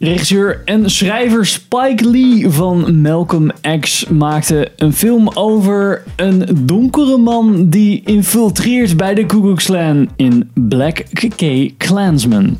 Regisseur en schrijver Spike Lee van Malcolm X maakte een film over een donkere man die infiltreert bij de Ku Klux Klan in Black K Klansman.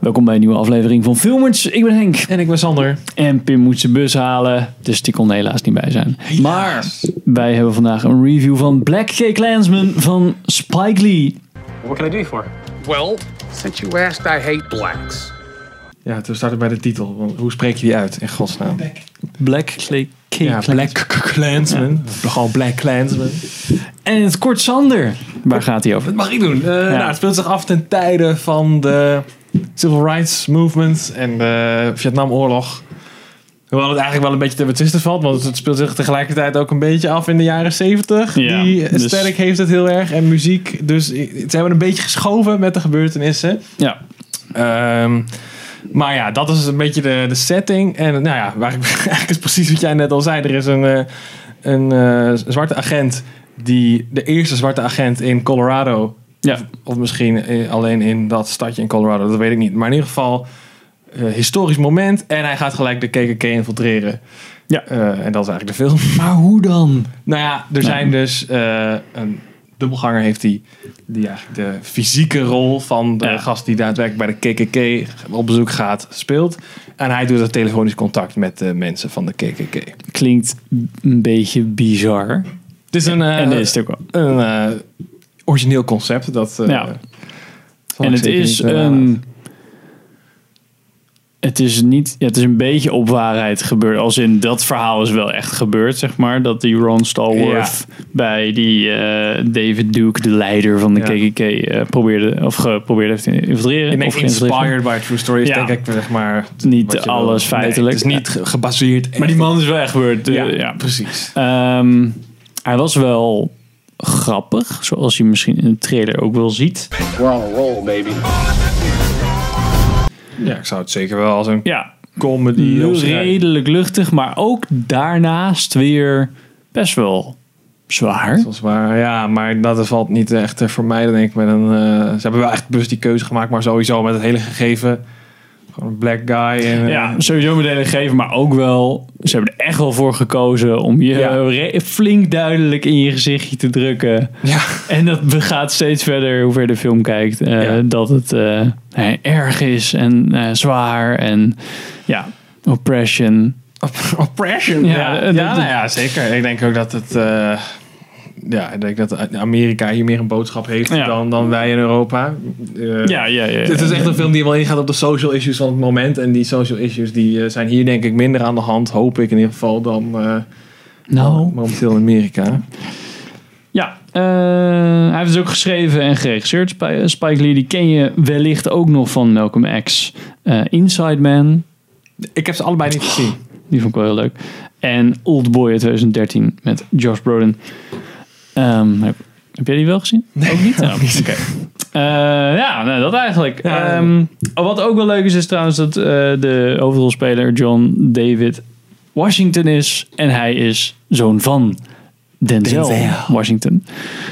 Welkom bij een nieuwe aflevering van Filmers. Ik ben Henk. En ik ben Sander. En Pim moet zijn bus halen, dus die kon helaas niet bij zijn. Maar wij hebben vandaag een review van Black K Klansman van Spike Lee. What can I do you for? Well, since you asked, I hate blacks. Ja, toen starten bij de titel. Want hoe spreek je die uit, in godsnaam? Black K Ja, Black Clansman. Gewoon Black Clansman. En in het kort Sander. Waar gaat hij over? Wat mag ik doen? Eh, nou, het speelt zich af ten tijde van de Civil Rights Movement en de Vietnamoorlog. Hoewel het eigenlijk wel een beetje te betwisten valt, want het speelt zich tegelijkertijd ook een beetje af in de jaren 70. Ja, Die dus- heeft het heel erg en muziek. Dus ze hebben een beetje geschoven met de gebeurtenissen. Ja. Ehm, maar ja, dat is een beetje de, de setting. En nou ja, waar ik, eigenlijk is precies wat jij net al zei. Er is een, eh, een eh, zwarte agent, die, de eerste zwarte agent in Colorado. Ja. Of, of misschien eh, alleen in dat stadje in Colorado, dat weet ik niet. Maar in ieder geval, historisch moment. En hij gaat gelijk de KKK infiltreren. Ja. Eh, en dat is eigenlijk de film. Maar hoe dan? Nou ja, er zijn dus eh, een dubbelganger heeft hij die eigenlijk de fysieke rol van de Ja. gast die daadwerkelijk bij de KKK op bezoek gaat speelt. En hij doet het telefonisch contact met de mensen van de KKK. Klinkt een beetje bizar. Het is een, eh, en dat is het ook wel. een eh, origineel concept. Dat, eh, Ja. En het is eh, een. Het is niet. Ja, het is een beetje op waarheid gebeurd. Als in dat verhaal is wel echt gebeurd, zeg maar. Dat die Ron Stallworth bij die eh, David Duke, de leider van de Ja. KKK, eh, probeerde of geprobeerd heeft te infiltreren. Ik denk of inspired by a true story is Ja. denk ik zeg maar... Niet wil. alles Nee, feitelijk. het is niet ge- gebaseerd. Maar die man is wel echt gebeurd. eh, ja, ja. precies. Ehm, hij was wel grappig, zoals je misschien in de trailer ook wel ziet. We're on a roll, baby. Ja, ik zou het zeker wel als een Ja, comedy redelijk luchtig, maar ook daarnaast weer best wel zwaar. Dat is waar, ja, maar dat valt niet echt te vermijden, denk ik. Met een, eh, ze hebben wel echt bewust die keuze gemaakt, maar sowieso met het hele gegeven. Gewoon een black guy. En, Ja, sowieso met hele geven, maar ook wel. Ze hebben er echt wel voor gekozen om je Ja. flink duidelijk in je gezichtje te drukken. ja. En dat gaat steeds verder hoe verder de film kijkt. eh, Ja. Dat het eh, erg is en eh, zwaar en ja, oppression. Oppression. Ja, Ja, nou ja, zeker. Ik denk ook dat het. Ja, ik denk dat Amerika hier meer een boodschap heeft Ja. dan, dan wij in Europa. Eh, Ja, ja, ja. Het is echt een film die wel ingaat op de social issues van het moment. En die social issues die eh, zijn hier denk ik minder aan de hand, hoop ik in ieder geval, dan eh, Nou, momenteel in Amerika. Ja, eh, hij heeft dus ook geschreven en geregisseerd. Sp- Spike Lee, die ken je wellicht ook nog van Malcolm X. Eh, Inside Man, Ik heb ze allebei niet gezien. die vond ik wel heel leuk. En Old Boy uit 2013 met Josh Brolin. Ehm, heb, heb jij die wel gezien? ook niet? Nou, oké. Eh, ja, nou, dat eigenlijk. Ja. Ehm, wat ook wel leuk is, is trouwens dat eh, de hoofdrolspeler John David Washington is. En hij is zoon van Denzel, Denzel. Washington.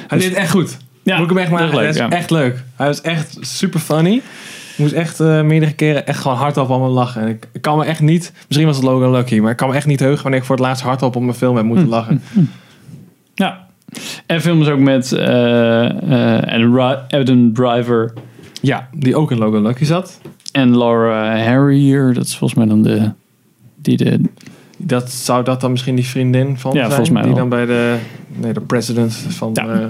Hij deed het echt goed. Ja, Moet ik hem echt heel leuk, is ja. echt leuk. Hij was echt super funny. Ik moest echt eh, meerdere keren echt gewoon hardop om me lachen. En ik, ik kan me echt niet... Misschien was het Logan Lucky, maar ik kan me echt niet heugen wanneer ik voor het laatst hardop op mijn film heb Hm. moeten lachen. Ja. En films ook met eh eh, Adam Driver Ja, die ook in Logan Lucky zat. en Laura Harrier. Dat is volgens mij dan de... Die de Dat, zou dat dan misschien die vriendin van Ja, zijn? volgens mij Die wel. dan bij de, nee, de president van Ja.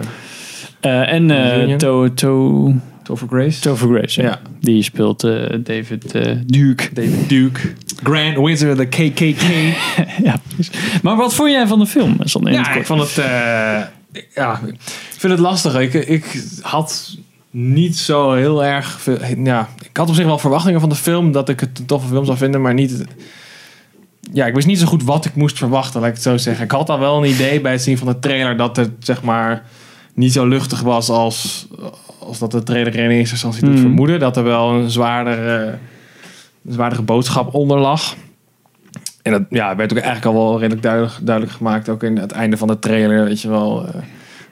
eh en Union. to, to, Topher Grace. Topher Grace. Ja. Ja. Die speelt David Duke. David Duke. Grand Wizard the KKK. ja, precies. Maar wat vond jij van de film? Zonder in het Ja, ik vond het. eh, ja, ik vind het lastig. Ik, ik had niet zo heel erg. Veel, ja, ik had op zich wel verwachtingen van de film dat ik het een toffe film zou vinden, maar niet. Ja, ik wist niet zo goed wat ik moest verwachten, laat ik het zo zeggen. Ik had al wel een idee bij het zien van de trailer dat het zeg maar niet zo luchtig was als, als dat de trailer in eerste instantie doet Mhm. vermoeden. Dat er wel een zwaardere, een zwaardere boodschap onder lag. En dat ja, werd ook eigenlijk al wel redelijk duidelijk, duidelijk gemaakt. Ook in het einde van de trailer, weet je wel. eh,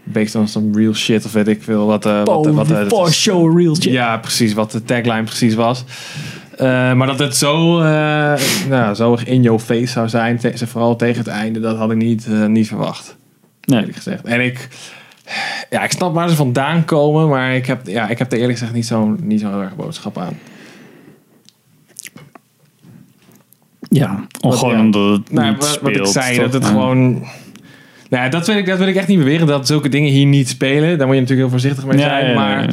based on some real shit of weet ik veel. Wat, eh, wat, wat, eh, for show real shit. ja, precies. Wat de tagline precies was. Maar dat het zo, nou, zo in your face zou zijn, te- vooral tegen het einde, dat had ik niet, niet verwacht. Nee. Gezegd. En ik, ja, ik snap waar ze vandaan komen, maar ik heb, ja, ik heb er eerlijk gezegd niet zo, niet zo heel erg boodschap aan. Ja, of gewoon ja. omdat het Nou, niet wat, speelt. wat ik zei, dat het gewoon... Nou, dat wil, ik, dat wil ik echt niet beweren, dat zulke dingen hier niet spelen. Daar moet je natuurlijk heel voorzichtig mee zijn. ja, maar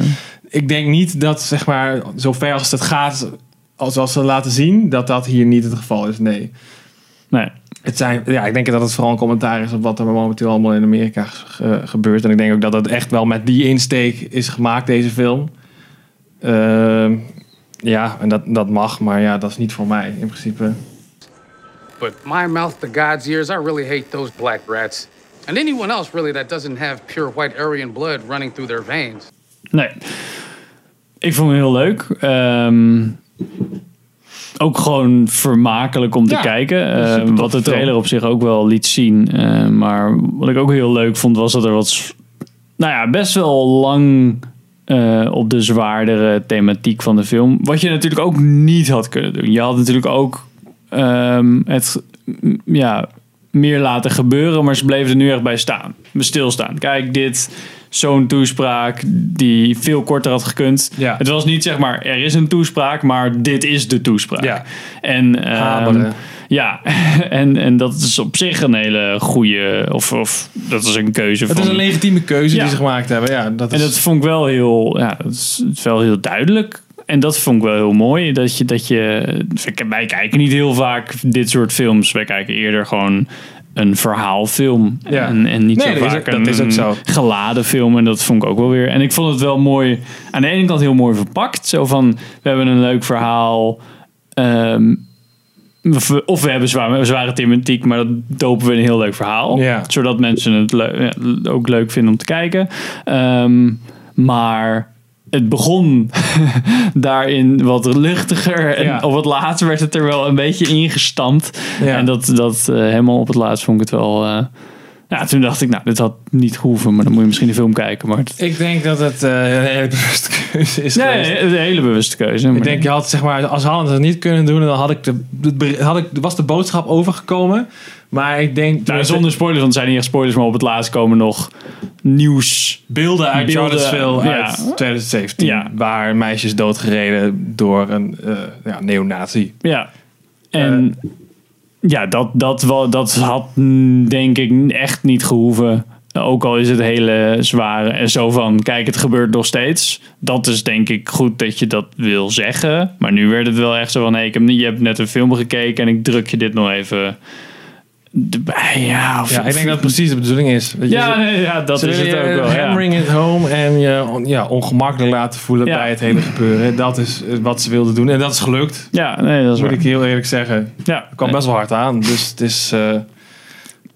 ik denk niet dat, zeg maar, zover als het gaat, als, zoals ze laten zien, dat dat hier niet het geval is. Nee. Nee. Het zijn, ja, ik denk dat het vooral een commentaar is op wat er momenteel allemaal in Amerika ge- gebeurt. En ik denk ook dat het echt wel met die insteek is gemaakt, deze film. Ehm, ja, en dat, dat mag, maar ja, dat is niet voor mij in principe. But my mouth to God's ears, I really hate those black rats. And anyone else, really, that doesn't have pure white Aryan blood running through their veins. Nee. Ik vond het heel leuk. Ehm, ook gewoon vermakelijk om te Ja, kijken. toffe wat de trailer op zich ook wel liet zien. Eh, maar wat ik ook heel leuk vond was dat er wat... Nou ja, best wel lang eh, op de zwaardere thematiek van de film. Wat je natuurlijk ook niet had kunnen doen. Je had natuurlijk ook ehm, het ja, meer laten gebeuren, maar ze bleven er nu echt bij staan. Stilstaan. Kijk, dit, zo'n toespraak die veel korter had gekund. Ja. Het was niet zeg maar, er is een toespraak, maar dit is de toespraak. Ja. En, ehm, ja, en, en dat is op zich een hele goede, of, of dat is een keuze Het van... is een legitieme keuze Ja. die ze gemaakt hebben. Ja, dat is, En dat vond ik wel heel, ja, dat is wel heel duidelijk. En dat vond ik wel heel mooi. Dat je, dat je, wij kijken niet heel vaak dit soort films. Wij kijken eerder gewoon een verhaalfilm. Ja. En, en niet Nee, zo vaak ook- een zo. geladen film. En dat vond ik ook wel weer. En ik vond het wel mooi. Aan de ene kant heel mooi verpakt. Zo van, we hebben een leuk verhaal. ehm, of we, of we hebben zware, zware thematiek, maar dat dopen we in een heel leuk verhaal. Ja. Zodat mensen het ook leuk vinden om te kijken. Ehm, maar het begon daarin wat luchtiger. En Ja. op het laatst werd het er wel een beetje ingestampt. Ja. En dat, dat eh, helemaal op het laatst vond ik het wel... eh, ja, toen dacht ik, nou, dit had niet gehoeven. Maar dan moet je misschien de film kijken. Maar het, Ik denk dat het bewuste keuze is nee, geweest. een hele bewuste keuze. Ik denk, je had, zeg maar, als Holland het niet kunnen doen, dan had ik de, had ik, was de boodschap overgekomen. Maar ik denk... Nou, zonder spoilers, want het zijn niet echt spoilers, maar op het laatst komen nog nieuws. beelden uit Charlottesville ja. uit 2017. Ja. Waar meisjes doodgereden door een eh ja, neonazi. Ja. En ja, dat, dat, dat had denk ik echt niet gehoeven. Ook al is het hele zware en zo van, kijk, het gebeurt nog steeds. Dat is denk ik goed dat je dat wil zeggen. Maar nu werd het wel echt zo van, hey, ik heb, je hebt net een film gekeken en ik druk je dit nog even erbij. Ja, of, Ja, ik denk dat precies de bedoeling is. Je ja, nee, ja, dat is het ook wel. Ja. Hammering it home en je on- ja, ongemakkelijk laten voelen Ja. bij het hele gebeuren. Dat is wat ze wilden doen. En dat is gelukt. Ja, nee, dat is Moet waar. ik heel eerlijk zeggen. Ja, Het kwam best wel hard aan. Dus het is... eh,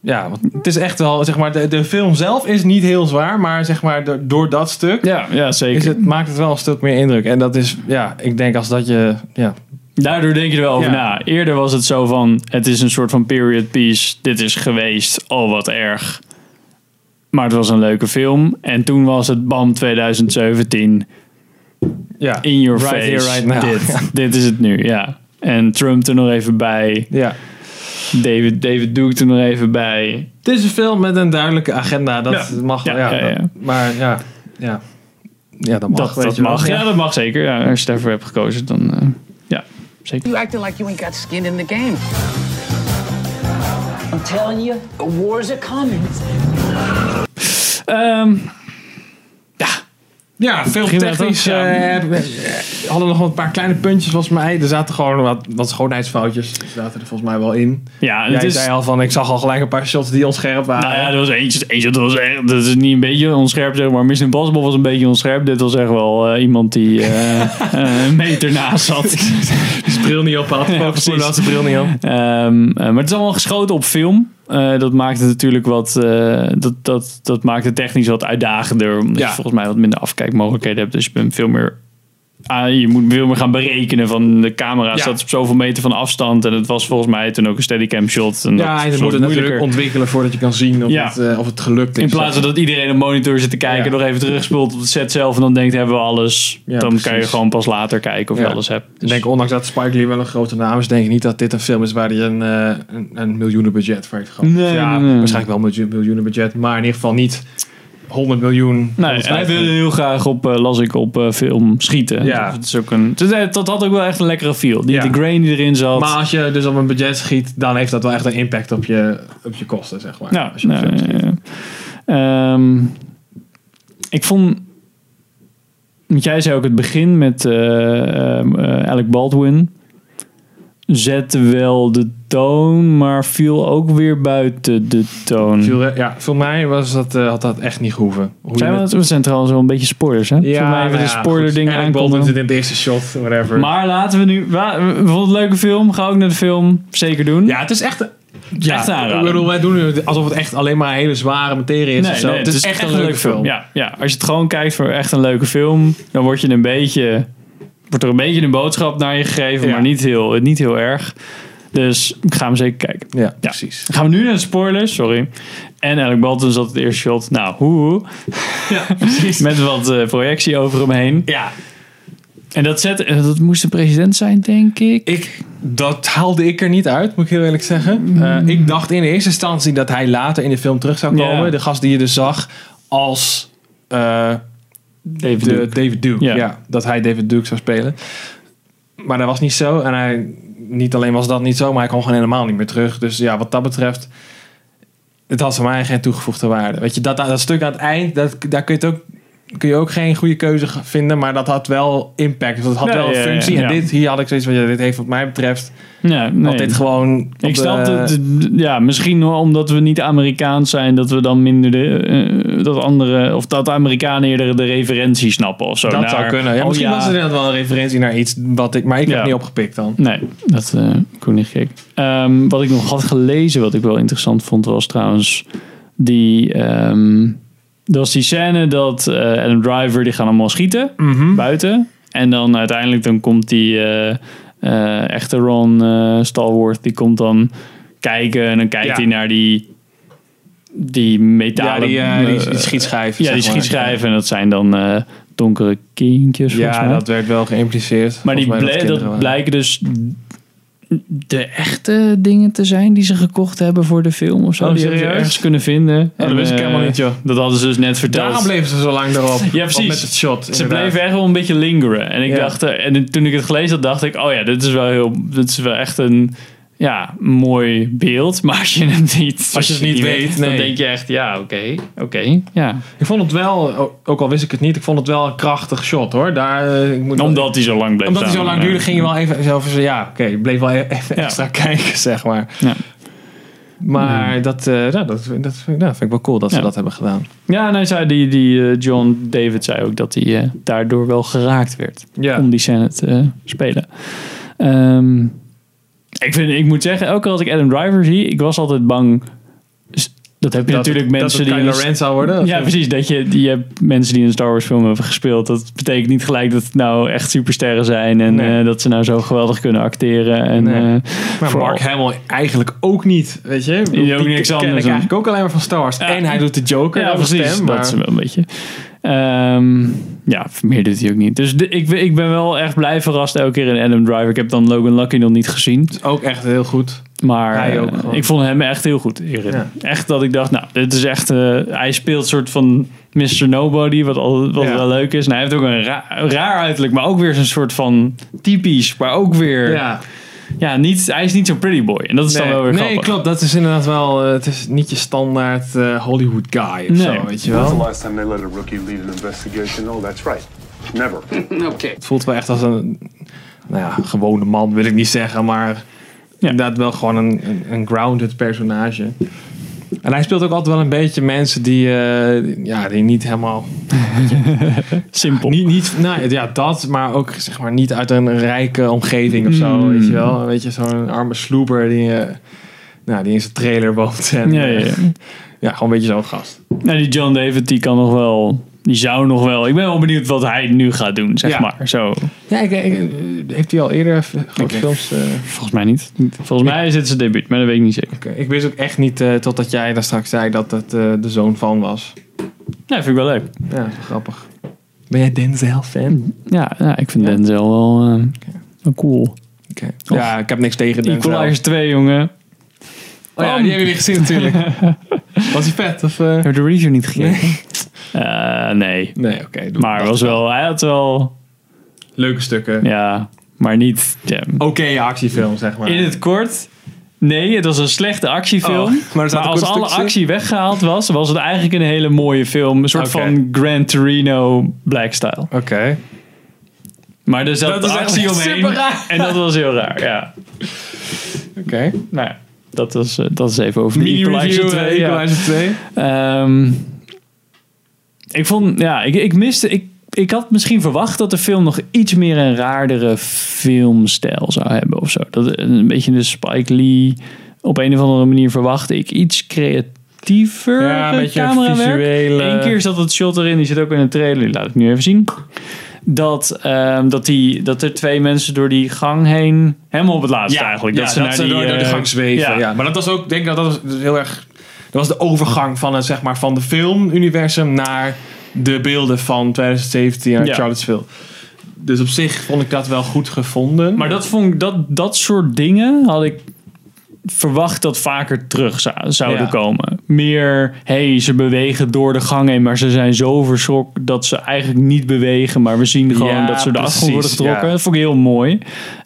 ja, want het is echt wel... Zeg maar, de, de film zelf is niet heel zwaar. Maar zeg maar, door, door dat stuk... Ja, ja zeker. Is het, maakt het wel een stuk meer indruk. En dat is... Ja, ik denk als dat je... Ja, Daardoor denk je er wel over Ja. na. Eerder was het zo van, het is een soort van period piece. Dit is geweest, oh wat erg. Maar het was een leuke film. En toen was het BAM 2017. ja. In your Right face. here, right now. Dit, dit is het nu, ja. En Trump er nog even bij. ja. David, David Duke er nog even bij. Het is een film met een duidelijke agenda. Dat Ja. mag Ja, ja, ja, ja. dat- maar ja, ja. Ja, dat mag. dat weet dat je wel. mag. Ja. dat mag zeker. Ja, als je daarvoor hebt gekozen, dan eh, ja, zeker. You acting like you ain't got skin in the game. I'm telling you, the wars are coming. Ehm, Ja, veel technisch. ja. eh, hadden nog een paar kleine puntjes volgens mij. Er zaten gewoon wat, wat schoonheidsfoutjes. Die zaten er volgens mij wel in. ja, Jij het is... zei al van, ik zag al gelijk een paar shots die onscherp waren. Nou ja, er was eentje, eentje dat was echt, dat is niet een beetje onscherp zeg maar. Mission Impossible was een beetje onscherp. Dit was echt wel eh, iemand die eh, een meter naast zat. Die zijn bril niet op had. Ja, Ja, precies. had zijn bril niet op. Ehm, eh, maar het is allemaal geschoten op film. Eh, dat maakt het natuurlijk wat, eh, dat, dat, dat maakt het technisch wat uitdagender. Omdat Ja. je volgens mij wat minder afkijkmogelijkheden hebt. Dus je bent veel meer ah, je moet veel meer gaan berekenen van de camera Ja. staat op zoveel meter van afstand. En het was volgens mij toen ook een steadicam shot. En Ja, dat en moet het natuurlijk ontwikkelen voordat je kan zien of, Ja. het, eh, of het gelukt is. In plaats van dat iedereen op monitor zit te kijken, Ja. nog even terugspeelt op de set zelf en dan denkt hebben we alles. Dan kan je gewoon pas later kijken of je alles hebt. Ik Dus- denk, ondanks dat Spike Lee wel een grote naam is, denk ik niet dat dit een film is waar hij een, eh, een, een miljoenenbudget voor heeft gehad. Nee, ja, nee, nee. waarschijnlijk wel een miljoen- miljoenenbudget, maar in ieder geval niet 100 miljoen. Nee, 150 hij wilde heel graag op, eh, las ik, op eh, film schieten. Ja. Dus het is ook een, dus, eh, dat had ook wel echt een lekkere feel. Die, Ja. De grain die erin zat. Maar als je dus op een budget schiet, dan heeft dat wel echt een impact op je, op je kosten, zeg maar. Ja, als je nou, eh, ehm, ik vond. Want jij zei ook het begin met eh, Alec Baldwin. Zette wel de toon, maar viel ook weer buiten de toon. Viel- Ja, voor mij was dat, eh, had dat echt niet gehoeven. Hoe Zijn we, het- we zijn trouwens wel een beetje spoilers, hè? ja, Voor mij even nou de ja, spoiler goed. ding Alec aankomen. Zit in het eerste shot, whatever. Maar laten we nu... We vonden het een leuke film. Ga ook naar de film. Zeker doen. ja, het is echt... Ja, Echt ik bedoel, wij doen nu alsof het echt alleen maar hele zware materie is Nee, of zo. nee, het, is echt, een leuke film. Ja, ja, als je het gewoon kijkt voor echt een leuke film, dan word je een beetje, wordt er een beetje een boodschap naar je gegeven, Ja. maar niet heel, niet heel erg. Dus ik ga hem zeker kijken. Ja, Ja. precies. Gaan we nu naar de spoilers, sorry. En Alec Baldwin zat het eerste shot. Nou, hoe. Ja, precies. Met wat eh, projectie over hem heen. Ja, En dat, zet, eh, dat moest de president zijn, denk ik. ik, dat haalde ik er niet uit, moet ik heel eerlijk zeggen. Eh, ik dacht in eerste instantie dat hij later in de film terug zou komen. Ja. De gast die je dus zag als David de, Duke. David Duke. Ja. Ja. dat hij David Duke zou spelen. Maar dat was niet zo. En hij, niet alleen was dat niet zo, maar hij kwam gewoon helemaal niet meer terug. Dus ja, wat dat betreft, het had voor mij geen toegevoegde waarde. Weet je, dat, dat stuk aan het eind, dat, daar kun je, het ook, kun je ook geen goede keuze vinden. Maar dat had wel impact. Dus dat had wel een ja, functie. ja. En dit, hier had ik zoiets van, ja, dit heeft wat mij betreft Ja, nee. altijd gewoon... Ik de- snap het. Ja, misschien omdat we niet Amerikaans zijn, dat we dan minder de, eh, dat andere, of dat Amerikanen eerder de referentie snappen of zo. Dat naar- zou kunnen. Ja, oh misschien was er inderdaad wel een referentie naar iets wat ik... Maar ik heb het niet opgepikt dan. Nee, dat uh, kon niet gek. Ehm, wat ik nog had gelezen, wat ik wel interessant vond, was trouwens die. ehm, dat was die scène dat Adam Driver, die gaan allemaal schieten Mhm. buiten. En dan uiteindelijk dan komt die eh, eh, echte Ron Stalworth, die komt dan kijken en dan kijkt Ja. hij naar die die metalen... Ja, die, die, ja, die schietschijven. En dat zijn dan donkere kindjes, Ja, dat werd wel geïmpliceerd. Maar die dat, waren. blijken dus de echte dingen te zijn die ze gekocht hebben voor de film of zo. Oh, die hebben ze ergens kunnen vinden. dat En, wist ik eh, helemaal niet, joh. Dat hadden ze dus net verteld. Daarom bleven ze zo lang erop. Ja, precies. Met het shot. Ze inderdaad. bleven echt wel een beetje lingeren. En ik Ja. dacht, eh, en toen ik het gelezen had, dacht ik, oh ja, dit is wel heel, dit is wel echt een ja, mooi beeld. Maar als je het niet, Als je het niet weet, dan nee. denk je echt, ja, oké, oké, ja. Ik vond het wel, ook- al wist ik het niet, ik vond het wel een krachtig shot hoor. Daar, eh, ik moet Omdat hij zo lang bleef omdat hij zo lang duurde, ging je wel even van, ja, oké, bleef wel even Ja. extra kijken, zeg maar. Ja. Maar dat, eh, nou, dat, vind- dat, vind, vind ik wel cool dat ze Ja. dat hebben gedaan. Ja, en hij zei, die, die eh, John David zei ook dat hij eh, daardoor wel geraakt werd. Ja. om die scène te spelen. Ehm, ik, vind, ik moet zeggen, elke keer als ik Adam Driver zie, ik was altijd bang. Dat heb je dat natuurlijk het, mensen dat het die. Kylo Ren zou worden. ja, precies. Dat je, je hebt mensen die een Star Wars film hebben gespeeld. Dat betekent niet gelijk dat het nou echt supersterren zijn. En Nee. eh, dat ze nou zo geweldig kunnen acteren. En, Nee. eh, Maar vooral- Mark Hamill eigenlijk ook niet, weet je. Ik bedoel, Die ook niks ken ik eigenlijk ook alleen maar van Star Wars. Ja. En hij doet de Joker. Ja, precies. Stem, dat is wel een beetje. Ehm, ja, meer doet hij ook niet. Dus de- ik, ben- ik ben wel echt blij verrast elke keer in Adam Driver. Ik heb dan Logan Lucky nog niet gezien. Ook echt heel goed. Maar eh, ik vond hem echt heel goed hierin. Ja. Echt dat ik dacht, nou, dit is echt... eh, hij speelt soort van Mr. Nobody, wat, al, wat Ja. wel leuk is. En hij heeft ook een ra- raar uiterlijk, maar ook weer zo'n soort van typisch. Maar ook weer... Ja, Ja, niet, hij is niet zo'n pretty boy. En dat is dan wel weer nee grappig. klopt. Dat is inderdaad wel... eh, het is niet je standaard eh, Hollywood guy of Nee. zo, weet je When's the wel. last time they let a rookie lead an investigation? Oh, that's right. Never. okay. Het voelt wel echt als een... Nou ja, gewone man wil ik niet zeggen, maar... Ja. Inderdaad wel gewoon een, een, een grounded personage. En hij speelt ook altijd wel een beetje mensen die... eh, ja, die niet helemaal... Simpel. Niet, niet, nou ja, dat, maar ook zeg maar niet uit een rijke omgeving of zo, Mm. weet je wel. Weet je, zo'n arme sloeper die, eh, nou, die in zijn trailer woont. En, Ja, ja, ja. eh, ja, gewoon een beetje zo'n gast. Nou, die John David, die kan nog wel Die zou nog wel... Ik ben wel benieuwd wat hij nu gaat doen, zeg Ja. maar. Zo. Ja, ik, ik- heeft hij al eerder grote films... eh, Volgens mij niet. Volgens mij is het zijn debuut, maar dat weet ik niet zeker. Oké, Ik wist ook echt niet, eh, totdat jij daar straks zei dat het eh, de zoon van was. Ja, vind ik wel leuk. Ja, dat is wel grappig. Ben jij Denzel-fan? Ja, ja ik vind Ja? Denzel wel, eh, wel cool. Oké. Ja, ik heb niks tegen Denzel. Equalizer 2, jongen. Oh ja, die heb je weer gezien natuurlijk. Was hij vet? Of? Heb je de review niet gekeken? Eh, nee. Nee, oké. Maar was wel, hij had wel, Leuke stukken. ja, maar niet. Ja. Oké actiefilm, zeg maar. In het kort, nee, het was een slechte actiefilm. Oh, maar als alle actie weggehaald was, was het eigenlijk een hele mooie film. Een soort van Gran Torino Black Style. Oké. Maar er zat Dat is echt actie omheen. super raar. En dat was heel raar, ja. Oké. Nou ja, dat, was, eh, dat is even over de Equalizer Mini-review, 2. eh, ja. Equalizer 2. Ehm, ik vond, ja, ik, ik miste, ik, ik had misschien verwacht dat de film nog iets meer een raardere filmstijl zou hebben of zo. Dat een beetje de Spike Lee, op een of andere manier verwachtte ik iets creatiever Ja, een beetje camerawerk. visuele- Eén keer zat het shot erin, die zit ook in een trailer, die laat ik nu even zien. Dat, ehm, dat, die, dat er twee mensen door die gang heen, helemaal op het laatste eigenlijk. Ja, dat ze naar die, door, door de eh, gang zweven. ja. Maar dat was ook, denk ik dat dat was heel erg... Dat was de overgang van, het, zeg maar, van de filmuniversum naar de beelden van 2017 uit Ja. Charlottesville. Dus op zich vond ik dat wel goed gevonden. Maar dat, vond ik, dat, dat soort dingen had ik verwacht dat vaker terug zou- zouden Ja. komen. Meer, hey, ze bewegen door de gang heen, maar ze zijn zo verschrokken dat ze eigenlijk niet bewegen. Maar we zien gewoon Ja, dat ze de achtergrond worden getrokken. ja. Dat vond ik heel mooi.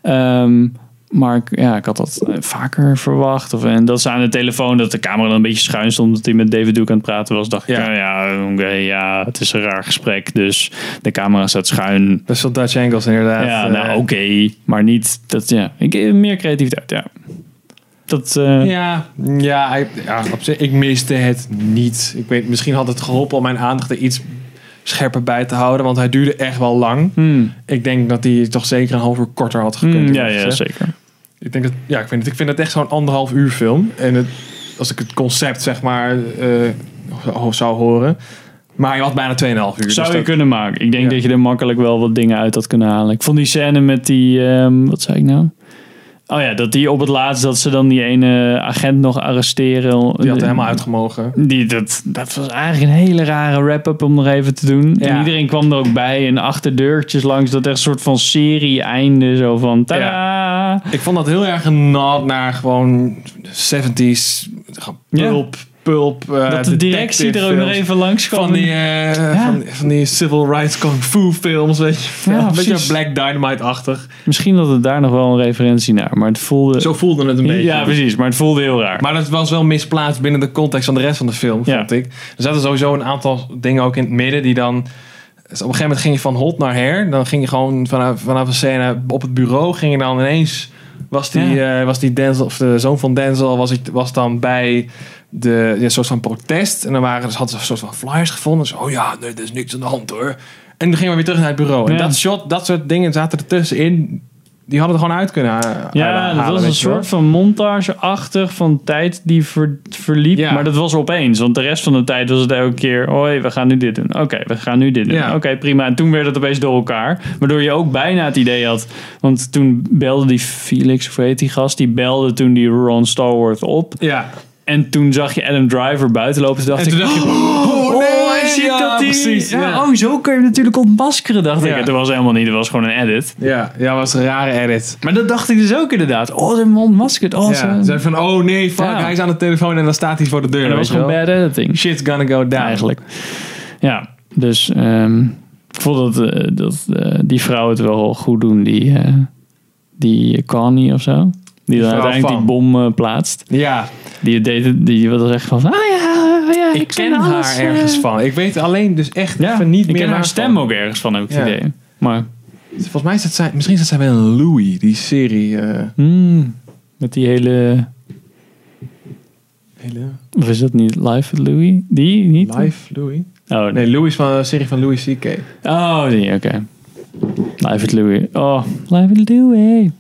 Ehm, maar ik, ja, ik had dat eh, vaker verwacht. Of, en dat ze aan de telefoon, dat de camera dan een beetje schuin stond, omdat hij met David Duke aan het praten was. Dacht ik, Ja. ja, ja, het is een raar gesprek. Dus de camera staat schuin. Best wel Dutch angles inderdaad. Ja, Eh, nou oké, maar niet dat ja, ik meer creativiteit, ja. Dat eh, Ja, ja, ik- ja op zich, ik miste het niet. Ik weet, misschien had het geholpen om mijn aandacht er iets scherper bij te houden, want hij duurde echt wel lang. hmm, Ik denk dat hij toch zeker een half uur korter had gekund. hmm, ja, ja, zeker. Ik denk dat, ja, ik vind het, ik vind het echt zo'n anderhalf uur film. En het, als ik het concept zeg maar eh, zou horen, maar je had bijna 2,5 uur. Zou dus je dat- kunnen maken. Ik denk Ja. dat je er makkelijk wel wat dingen uit had kunnen halen. Ik vond die scène met die, ehm, wat zei ik nou? Oh ja, dat die op het laatst, dat ze dan die ene agent nog arresteren. Die had er helemaal uitgemogen. Die, dat, dat was eigenlijk een hele rare wrap-up om nog even te doen. En iedereen kwam er ook bij en achterdeurtjes langs. Dat echt een soort van serie-einde. Zo van, tada! Ik vond dat heel erg een nod naar gewoon 70s gewoon Ja. Pulp, eh, dat de directie er ook nog even langs kwam. Van die, eh, van, van die civil rights kung fu films, weet je. Ja, een beetje. Black Dynamite-achtig. Misschien dat het daar nog wel een referentie naar, maar het voelde... Zo voelde het een beetje. ja, precies, maar het voelde heel raar. Maar dat was wel misplaatst binnen de context van de rest van de film, Ja. vond ik. Er zaten sowieso een aantal dingen ook in het midden die dan... Dus op een gegeven moment ging je van hot naar her. Dan ging je gewoon vanaf, vanaf een scène op het bureau. Ging je dan ineens... Was die, eh, was die Denzel, of de zoon van Denzel, was, ik- was dan bij de ja, soort van protest. En dan waren, dus hadden ze een soort van flyers gevonden. Zo, oh ja, nee, er is niks aan de hand hoor. En dan gingen we weer terug naar het bureau. En Ja. dat shot, dat soort dingen zaten er tussenin. Die hadden er gewoon uit kunnen Ja, halen, dat was een soort van montage-achtig van tijd die ver- verliep. Ja. Maar dat was opeens. Want de rest van de tijd was het elke keer... Hoi, we gaan nu dit doen. Oké, we gaan nu dit doen. Ja. Oké, prima. En toen werd het opeens door elkaar. Waardoor je ook bijna het idee had... Want toen belde die Felix, of hoe heet die gast? Die belde toen die Ron Stallworth op. Ja. En toen zag je Adam Driver buiten lopen. Toen dacht En toen ik... dacht je, Oh, nee, ziet ja, dat die... precies, ja, ja. Oh, zo kun je hem natuurlijk ontmaskeren, dacht ik. Dat was helemaal niet. Dat was gewoon een edit. Ja, ja, was een rare edit. Maar dat dacht ik dus ook inderdaad. Oh, ze hebben hem ontmaskerd. Oh, ze... van, oh nee, fuck, hij is aan de telefoon en dan staat hij voor de deur. En dat was gewoon bad editing. Shit's gonna go down. Eigenlijk. Ja, dus ehm, ik vond dat, eh, dat eh, die vrouw het wel goed doen. Die, eh die Connie of zo. Die dan uiteindelijk van. die bom eh, plaatst. Ja, Die deed die was echt van, ah ja, ja ik, ken ken haar alles, eh. ergens van. Ik weet alleen dus echt Ja, even niet ik meer ken haar stem ook ergens van, heb ik het Ja. idee. Maar, Volgens mij is het zij, misschien is het zij wel een Louis, die serie. eh hmm, met die hele, hele of is dat niet Live with Louis? Die niet? live Louis. Oh, nee. Nee, Louis van de serie van Louis C.K. Oh, die, oké. Live with Louis. Oh, Live with Louis.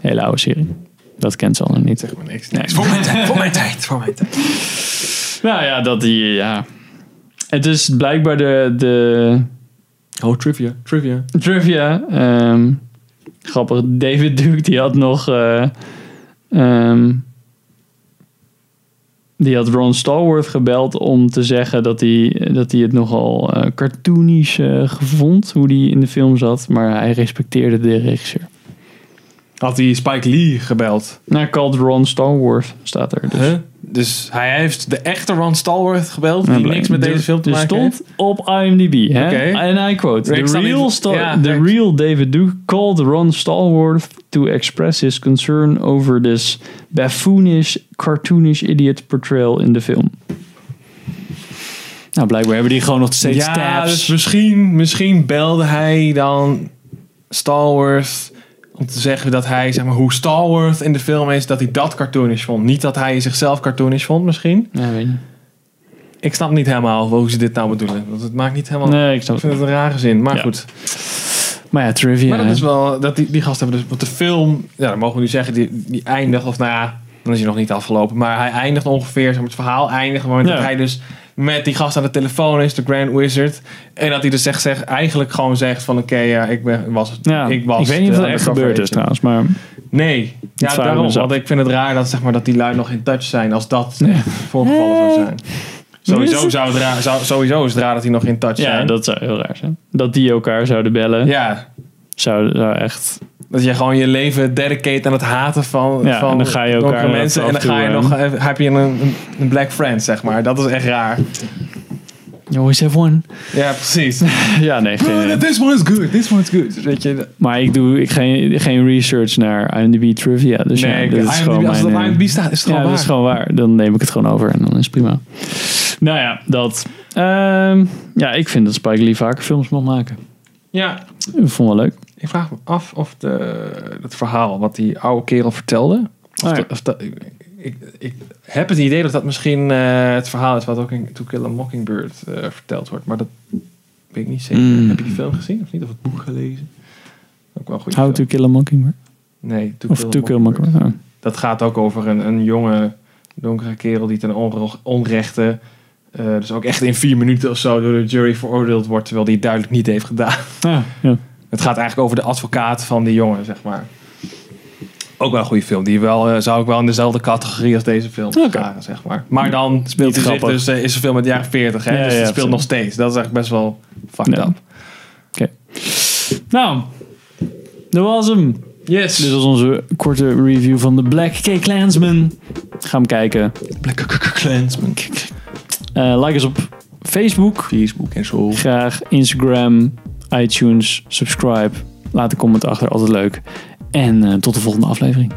Hele oude serie. Dat kent ze al nog niet. Zeg maar niks. niks. Voor mijn tijd, voor mijn tijd, voor mijn tijd. Nou ja, dat die, ja. Het is blijkbaar de, de Oh, trivia. Trivia. trivia. ehm, grappig, David Duke die had nog... eh, ehm, die had Ron Stallworth gebeld om te zeggen dat hij, dat hij het nogal eh, cartoonisch eh, vond, hoe die in de film zat. Maar hij respecteerde de regisseur. Had hij Spike Lee gebeld. Nou, called Ron Stallworth staat er. Dus. Huh? Dus hij heeft de echte Ron Stallworth gebeld, die Ja, niks met deze film te maken stond heeft. op IMDb. Hè? En I quote: The real, niet- Sta- ja, the real David Duke called Ron Stallworth to express his concern over this buffoonish, cartoonish idiot portrayal in de film. Nou, blijkbaar hebben die gewoon nog steeds Ja, tabs. dus misschien, misschien belde hij dan Stallworth om te zeggen dat hij, zeg maar, hoe Stallworth in de film is, dat hij dat cartoonish vond. Niet dat hij zichzelf cartoonish vond, misschien. Ja, weet. Ik snap niet helemaal hoe ze dit nou bedoelen. Want het maakt niet helemaal... Nee, ik snap Ik vind het een rare zin, maar Ja. goed. Maar ja, trivia. Maar dat is wel, dat die, die gasten hebben dus, want de film, ja, dan mogen we nu zeggen, die, die eindigt, of nou ja, dan is hij nog niet afgelopen, maar hij eindigt ongeveer, zeg maar, het verhaal eindigt, op het moment Ja. dat hij dus met die gast aan de telefoon is, de Grand Wizard, en dat hij dus zegt, zegt eigenlijk gewoon zegt van, oké, ja, ik ben, was, ja, ik was. ik weet niet of de dat echt undercover gebeurd is trouwens, maar Nee, ja, daarom, want ik vind het raar dat, zeg maar, dat die lui nog in touch zijn, als dat Ja. echt voorgevallen zou zijn. Sowieso, zou het raar, zou, sowieso is het raar dat die nog in touch ja, zijn. dat zou heel raar zijn. Dat die elkaar zouden bellen, ja, zou, zou echt... Dat je gewoon je leven dedicate aan het haten van, Ja, van en dan ga je elkaar donkere mensen. En dan ga je toe, nog, eh, eh, heb je een, een, black friend, zeg maar. Dat is echt raar. You always have one. Ja, precies. Ja, nee, geen... This one is good, this one is good. Weet je, Maar ik doe ik geen, geen research naar IMDb trivia. Dus nee, ja, dit is IMDb, gewoon als mijn, het op eh, IMDb staat, is het ja, gewoon dat waar. is gewoon waar. Dan neem ik het gewoon over en dan is het prima. Nou ja, dat. Ehm, ja, ik vind dat Spike Lee vaker films mag maken. Ja, Ik vond wel leuk. Ik vraag me af of de, het verhaal wat die oude kerel vertelde... Of Oh ja. of ik, ik, heb het idee dat dat misschien eh, het verhaal is wat ook in To Kill a Mockingbird eh, verteld wordt. Maar dat weet ik niet zeker. Mm. Heb je die film gezien of niet? Of het boek gelezen? Ook wel een goede How film. to Kill a Mockingbird. Nee, To Of Kill a To Kill a Mockingbird. Mockingbird. Oh. Dat gaat ook over een, een jonge, donkere kerel die ten onre- onrechte, eh, dus ook echt in vier minuten of zo door de jury veroordeeld wordt, terwijl die het duidelijk niet heeft gedaan. Ah, ja. Het gaat eigenlijk over de advocaat van die jongen, zeg maar. Ook wel een goede film. Die wel, eh, zou ik wel in dezelfde categorie als deze film Oké. scharen, zeg maar. Maar dan speelt hij zich grappig. dus, eh, is een film uit de jaren 40, hè? Ja, dus ja, het speelt nog steeds. Dat is eigenlijk best wel fucked Ja. up. Nou, dat was hem. Yes. Dit was onze korte review van de Black K Klansman. Ga hem kijken. Black Clansman. Eh, like ons op Facebook. Facebook en zo. Graag Instagram, iTunes, subscribe. Laat een comment achter, altijd leuk. En eh, tot de volgende aflevering.